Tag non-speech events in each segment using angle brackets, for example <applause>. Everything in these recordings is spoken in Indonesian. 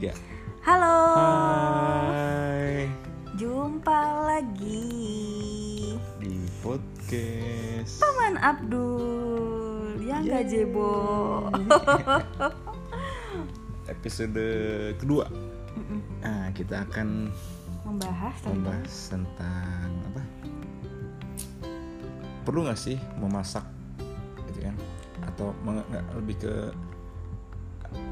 tiga. Halo. Hai Jumpa lagi di podcast. Paman Abdul yang gak Yeay. jebo. <laughs> Episode kedua. Nah, kita akan Membahas tentang membahas tentang apa? Perlu nggak sih memasak, gitu kan? Atau lebih ke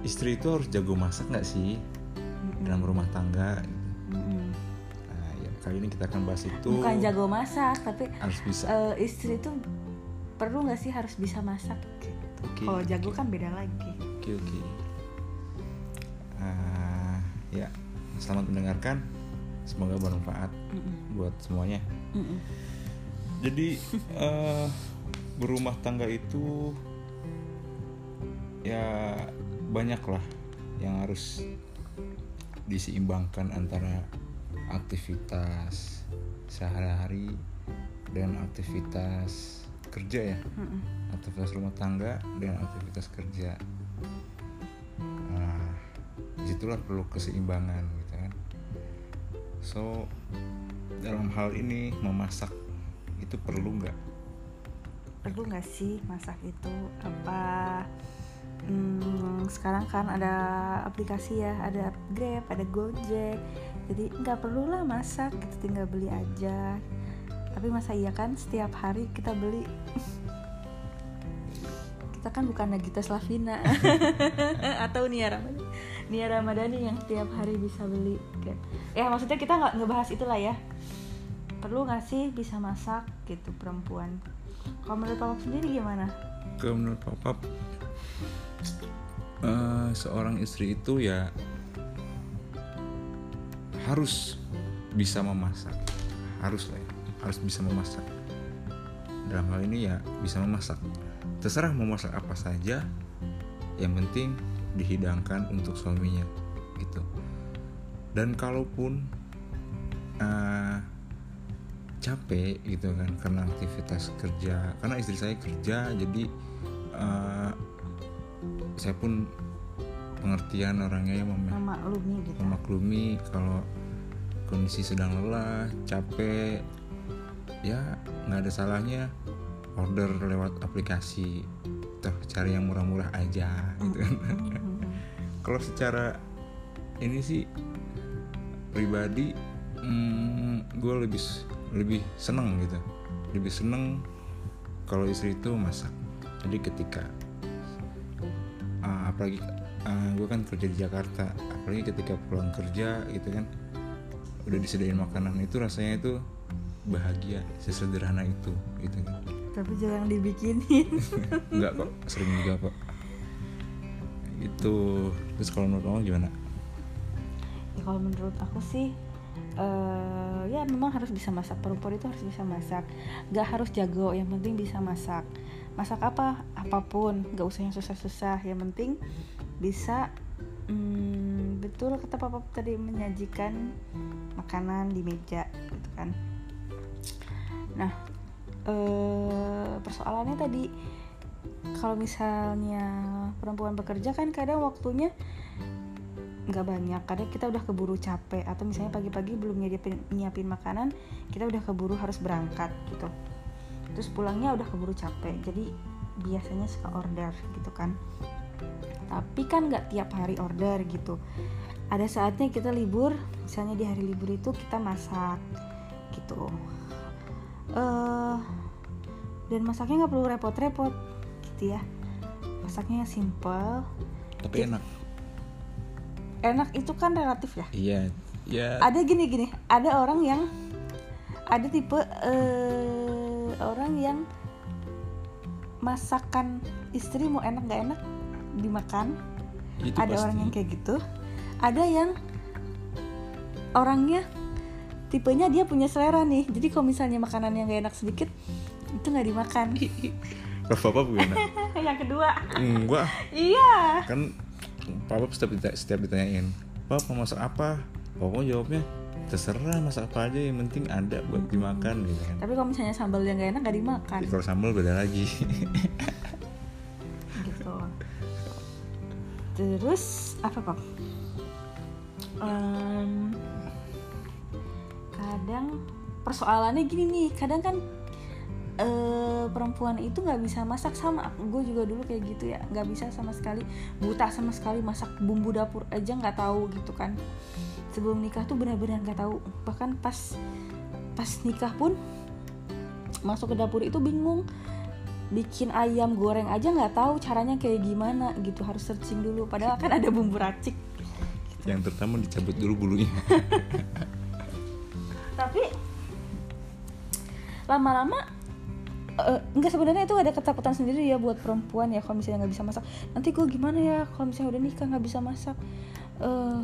istri itu harus jago masak nggak sih Mm-mm. dalam rumah tangga? gitu. Mm-mm. Nah, ya, kali ini kita akan bahas itu. Bukan jago masak, tapi Harus bisa. eh, istri itu perlu nggak sih harus bisa masak? Oke. Kalau jago kan beda lagi. Oke oke. Ah, ya, selamat mendengarkan. Semoga bermanfaat Mm-mm. buat semuanya. Mm-mm. Jadi eh, berumah tangga itu ya banyak lah yang harus diseimbangkan antara aktivitas sehari-hari dan aktivitas kerja ya Mm-mm. aktivitas rumah tangga dan aktivitas kerja. Nah, di situlah perlu keseimbangan gitu kan. So dalam hal ini memasak itu perlu nggak? perlu nggak sih masak itu apa hmm, sekarang kan ada aplikasi ya ada Grab ada Gojek. Jadi nggak perlu lah masak kita tinggal beli aja. Tapi masa iya kan setiap hari kita beli. Kita kan bukan Nagita Slavina <laughs> atau Nia Ramadhani. Nia Ramadhani yang setiap hari bisa beli ya maksudnya kita nggak ngebahas itulah ya. Perlu nggak sih bisa masak gitu perempuan? Kalau menurut papa sendiri gimana? Ke menurut papa eh, seorang istri itu ya harus bisa memasak, harus lah ya, harus bisa memasak. Dalam hal ini ya bisa memasak. Terserah mau masak apa saja, yang penting dihidangkan untuk suaminya gitu. Dan kalaupun eh, capek gitu kan karena aktivitas kerja karena istri saya kerja jadi eh, saya pun pengertian orangnya yang mem- memaklumi gitu. Memaklumi kalau kondisi sedang lelah capek ya nggak ada salahnya order lewat aplikasi. Toh cari yang murah-murah aja gitu kan. <laughs> Kalau secara ini sih pribadi hmm, gue lebih lebih seneng gitu. Lebih seneng kalau istri itu masak. Jadi ketika apalagi gue kan kerja di Jakarta. Apalagi ketika pulang kerja gitu kan udah disediain makanan itu rasanya itu bahagia sesederhana itu gitu kan. Tapi jangan dibikinin. <laughs> Enggak kok sering juga kok. Itu terus kalau menurut kamu gimana? Ya kalau menurut aku sih eh, ya memang harus bisa masak. Perempuan itu harus bisa masak. Gak harus jago yang penting bisa masak masak apa apa pun gak usah yang susah-susah. Yang penting bisa hmm, betul kata papa tadi menyajikan makanan di meja gitu kan. Nah eh, persoalannya tadi kalau misalnya perempuan bekerja kan kadang waktunya nggak banyak. Kadang kita udah keburu capek atau misalnya pagi-pagi belum nyiapin, nyiapin makanan kita udah keburu harus berangkat gitu terus pulangnya udah keburu capek jadi biasanya suka order gitu kan. Tapi kan nggak tiap hari order gitu. Ada saatnya kita libur misalnya di hari libur itu kita masak gitu. Eh dan masaknya nggak perlu repot-repot gitu ya. Masaknya simple. Tapi enak. Enak itu kan relatif ya? Iya ya. Ada gini gini ada orang yang ada tipe eh, orang yang masakan istri mau enak gak enak dimakan. Itu ada pasti. orang yang kayak gitu. Ada yang orangnya tipenya dia punya selera nih. Jadi kalau misalnya makanan yang gak enak sedikit itu nggak dimakan. <laughs> Papa gimana <laughs> yang kedua. Enggak. Iya. Kan papa setiap setiap ditanyain papa mau masak apa? Papa jawabnya terserah masak apa aja yang penting ada buat dimakan gitu kan. Tapi kalau misalnya sambal yang gak enak gak dimakan. Tapi kalau sambal beda lagi. <laughs> Gitu. Terus apa kok Em, kadang persoalannya gini nih kadang kan eh, perempuan itu nggak bisa masak sama gue juga dulu kayak gitu ya nggak bisa sama sekali buta sama sekali masak bumbu dapur aja nggak tahu gitu kan. Sebelum nikah tuh benar-benar nggak tahu bahkan pas pas nikah pun masuk ke dapur itu bingung bikin ayam goreng aja nggak tahu caranya kayak gimana gitu harus searching dulu padahal kan ada bumbu racik. Yang terutama dicabut dulu bulunya. <laughs> Tapi lama-lama eh, enggak sebenarnya itu ada ketakutan sendiri ya buat perempuan ya kalau misalnya nggak bisa masak. Nanti gue gimana ya kalau misalnya udah nikah nggak bisa masak? Eh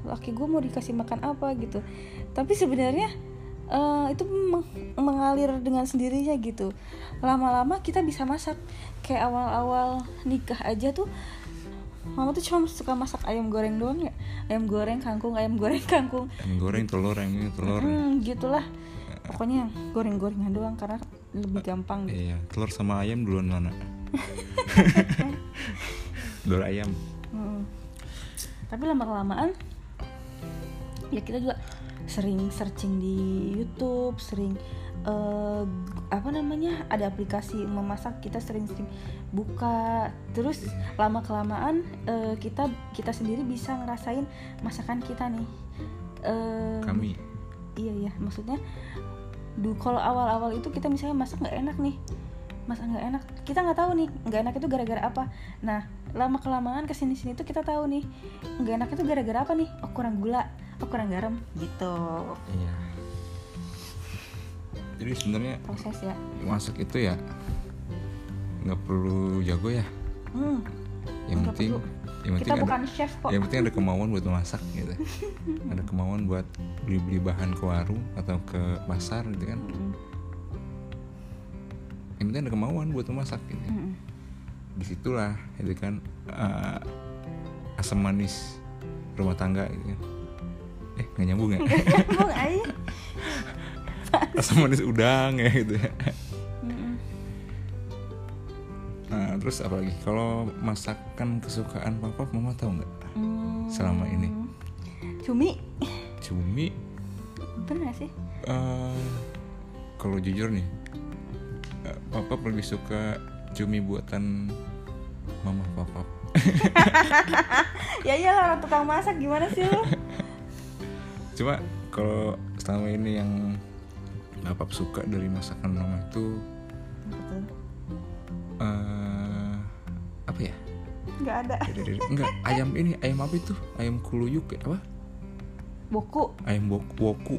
laki gue mau dikasih makan apa gitu. Tapi sebenarnya eh, itu meng- mengalir dengan sendirinya gitu. Lama-lama kita bisa masak. Kayak awal-awal nikah aja tuh mama tuh cuma suka masak ayam goreng doang ya. Ayam goreng kangkung ayam goreng kangkung. Yang goreng telur yang ini telur. Hmm, gitulah. Pokoknya yang goreng-gorengan doang karena lebih gampang gitu. iya telur sama ayam duluan mana <laughs> telur ayam. Hmm. Tapi lama-kelamaan ya kita juga sering searching di YouTube, sering eh, apa namanya ada aplikasi memasak kita sering-sering buka. Terus lama kelamaan kita kita sendiri bisa ngerasain masakan kita nih. Eh, kami. iya ya maksudnya du kalau awal-awal itu kita misalnya masak nggak enak nih. Masak nggak enak. Kita nggak tahu nih nggak enak itu gara-gara apa. Nah lama kelamaan ke sini sini tuh kita tahu nih nggak enak itu gara-gara apa nih? Oh kurang gula oh kurang garam gitu. Iya. Jadi sebenarnya proses ya. masak itu ya nggak perlu jago ya. Hmm, yang penting perlu. Yang penting kita ada bukan chef kok. yang penting ada kemauan buat masak gitu. <laughs> Ada kemauan buat beli beli bahan ke warung atau ke pasar gitu kan. Mm-mm, yang penting ada kemauan buat memasak gitu. Mm-mm. di situlah itu kan eh, asam manis rumah tangga gitu kan. Eh nggak nyambung ya? <laughs> Asam manis udang ya gitu ya terus apa lagi kalau masakan kesukaan papa mama tahu nggak Hmm, Selama ini. cumi. Cumi. Bener gak sih? Eh, kalau jujur nih eh, papa lebih suka cumi buatan mama papa. <laughs> Ya iyalah orang tukang masak gimana sih lo <laughs> cuma kalau selama ini yang papa suka dari masakan mama itu nggak ada. Enggak ayam ini ayam apa itu? Ayam kuluyuk ya apa? Boku ayam woku woku.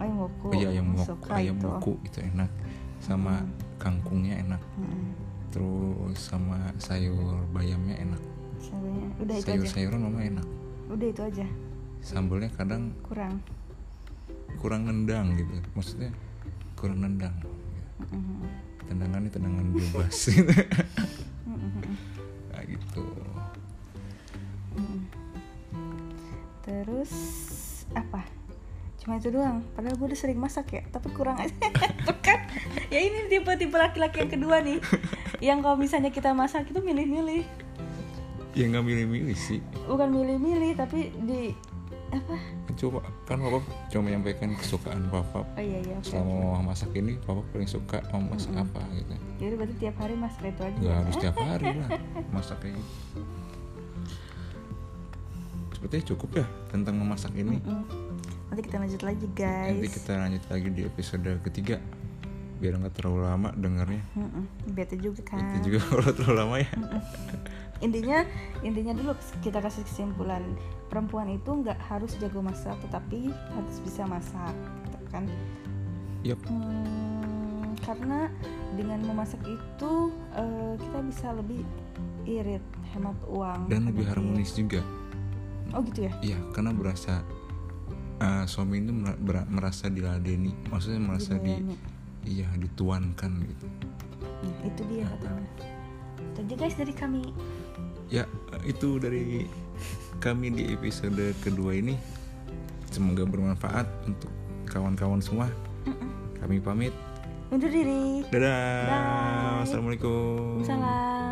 Ayam boku oh iya ayam Suka ayam itu. woku itu enak. Sama kangkungnya enak. Mm-mm. terus sama sayur bayamnya enak. Sayurnya. udah itu sayur aja. Sayuran mama enak. Udah itu aja. Sambalnya kadang kurang. kurang nendang gitu. Maksudnya kurang nendang. Tendangannya tendangan bebas. gitu <laughs> terus apa? Cuma itu doang. Padahal gue udah sering masak ya tapi kurang aja. <laughs> Kan? Ya ini tipe-tipe laki-laki yang kedua nih. Yang kalau misalnya kita masak itu milih-milih. Ya nggak milih-milih sih. Bukan milih-milih tapi di apa? Coba kan papa cuma menyampaikan kesukaan papa. Oh iya iya oke, selama mama masak ini papa paling suka mau masak apa gitu. Jadi berarti tiap hari masak itu aja nggak ya? harus tiap hari lah <laughs> masak kayak gitu sepertinya cukup ya tentang memasak ini. Mm-mm. nanti kita lanjut lagi guys. Nanti kita lanjut lagi di episode ketiga. Biar nggak terlalu lama dengarnya. Mm-mm. bete juga kan? Itu juga <laughs> kalau terlalu lama ya. Intinya intinya dulu kita kasih kesimpulan. Perempuan itu nggak harus jago masak tetapi harus bisa masak gitu kan? Yap. Hmm, karena dengan memasak itu eh, kita bisa lebih irit hemat uang dan lebih harmonis juga. Oh gitu ya? Iya karena berasa eh, suami itu merasa diladeni maksudnya merasa di Dilayani. iya dituankan gitu. Nah, itu dia katanya. itu aja guys dari kami. Ya itu dari kami di episode kedua ini. Semoga bermanfaat untuk kawan-kawan semua. Kami pamit. Undur diri. Dadah. Bye. assalamualaikum. Salam